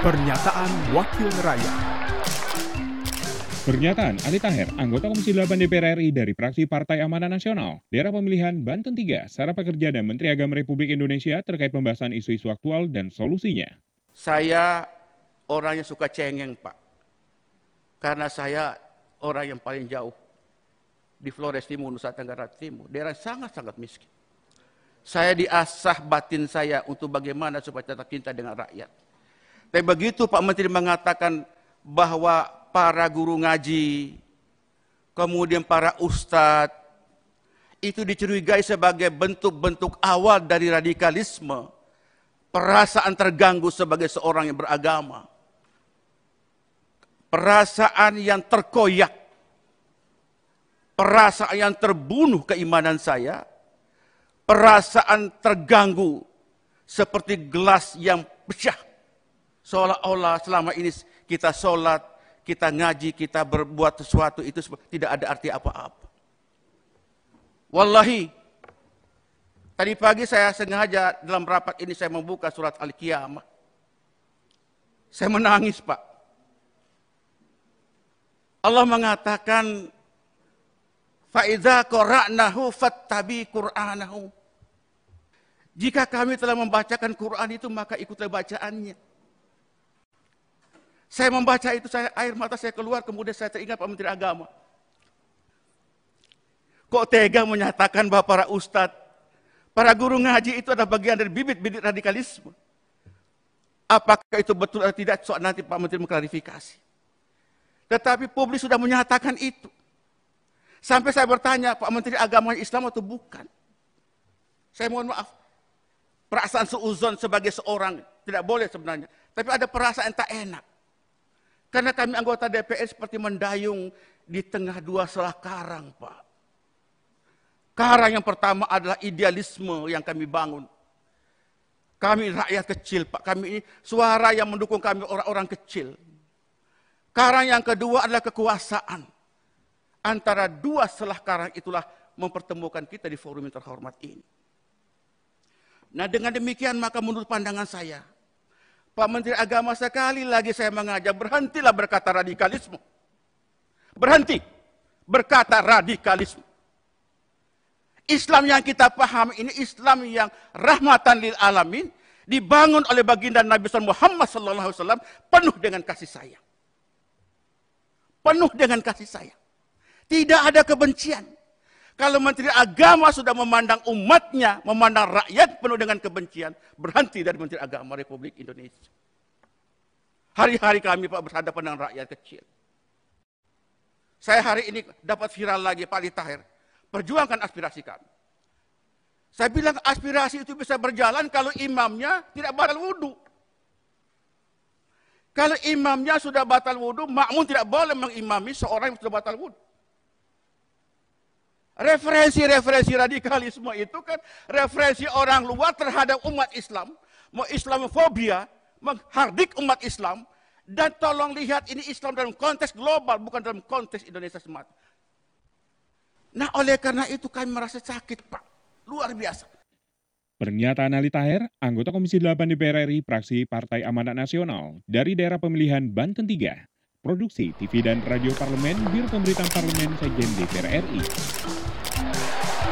Pernyataan Wakil Rakyat Pernyataan Ali Taher, anggota Komisi 8 DPR RI dari fraksi Partai Amanah Nasional, daerah pemilihan Banten 3, Sarah Pekerja dan Menteri Agama Republik Indonesia terkait pembahasan isu-isu aktual dan solusinya. Saya orang yang suka cengeng, Pak. Karena saya orang yang paling jauh di Flores Timur, Nusa Tenggara Timur. Daerah sangat-sangat miskin. Saya diasah batin saya untuk bagaimana supaya tetap cinta dengan rakyat. Tapi begitu Pak Menteri mengatakan bahwa para guru ngaji, kemudian para ustadz, itu dicurigai sebagai bentuk-bentuk awal dari radikalisme, perasaan terganggu sebagai seorang yang beragama, perasaan yang terkoyak, perasaan yang terbunuh keimanan saya, perasaan terganggu seperti gelas yang pecah Seolah-olah selama ini kita sholat, kita ngaji, kita berbuat sesuatu itu tidak ada arti apa-apa. Wallahi, tadi pagi saya sengaja dalam rapat ini saya membuka surat Al-Qiyamah. Saya menangis Pak. Allah mengatakan, Fa'idha kora'nahu fattabi Qur'anahu. Jika kami telah membacakan Quran itu, maka ikutlah bacaannya. Saya membaca itu, saya air mata saya keluar, kemudian saya teringat Pak Menteri Agama. Kok tega menyatakan bahwa para ustadz, para guru ngaji itu adalah bagian dari bibit-bibit radikalisme. Apakah itu betul atau tidak, soal nanti Pak Menteri mengklarifikasi. Tetapi publik sudah menyatakan itu. Sampai saya bertanya, Pak Menteri Agama Islam atau bukan? Saya mohon maaf. Perasaan seuzon sebagai seorang tidak boleh sebenarnya. Tapi ada perasaan tak enak. Karena kami anggota DPR seperti mendayung di tengah dua selah karang, Pak. Karang yang pertama adalah idealisme yang kami bangun. Kami rakyat kecil, Pak. Kami ini suara yang mendukung kami orang-orang kecil. Karang yang kedua adalah kekuasaan. Antara dua selah karang itulah mempertemukan kita di forum yang terhormat ini. Nah dengan demikian maka menurut pandangan saya, Pak Menteri Agama sekali lagi saya mengajak berhentilah berkata radikalisme. Berhenti berkata radikalisme. Islam yang kita paham ini Islam yang rahmatan lil alamin dibangun oleh baginda Nabi Muhammad SAW penuh dengan kasih sayang. Penuh dengan kasih sayang. Tidak ada kebencian. Kalau Menteri Agama sudah memandang umatnya, memandang rakyat penuh dengan kebencian, berhenti dari Menteri Agama Republik Indonesia. Hari-hari kami Pak berhadapan dengan rakyat kecil. Saya hari ini dapat viral lagi Pak Ali Tahir. Perjuangkan aspirasi kami. Saya bilang aspirasi itu bisa berjalan kalau imamnya tidak batal wudhu. Kalau imamnya sudah batal wudhu, makmum tidak boleh mengimami seorang yang sudah batal wudhu. Referensi-referensi radikalisme itu kan referensi orang luar terhadap umat Islam. Mau Islamofobia, menghardik umat Islam. Dan tolong lihat ini Islam dalam konteks global, bukan dalam konteks Indonesia semata. Nah oleh karena itu kami merasa sakit Pak. Luar biasa. Pernyataan Ali Taher, anggota Komisi 8 DPR RI, fraksi Partai Amanat Nasional, dari daerah pemilihan Banten 3. Produksi TV dan Radio Parlemen, Biro Pemberitaan Parlemen Sejen DPR RI.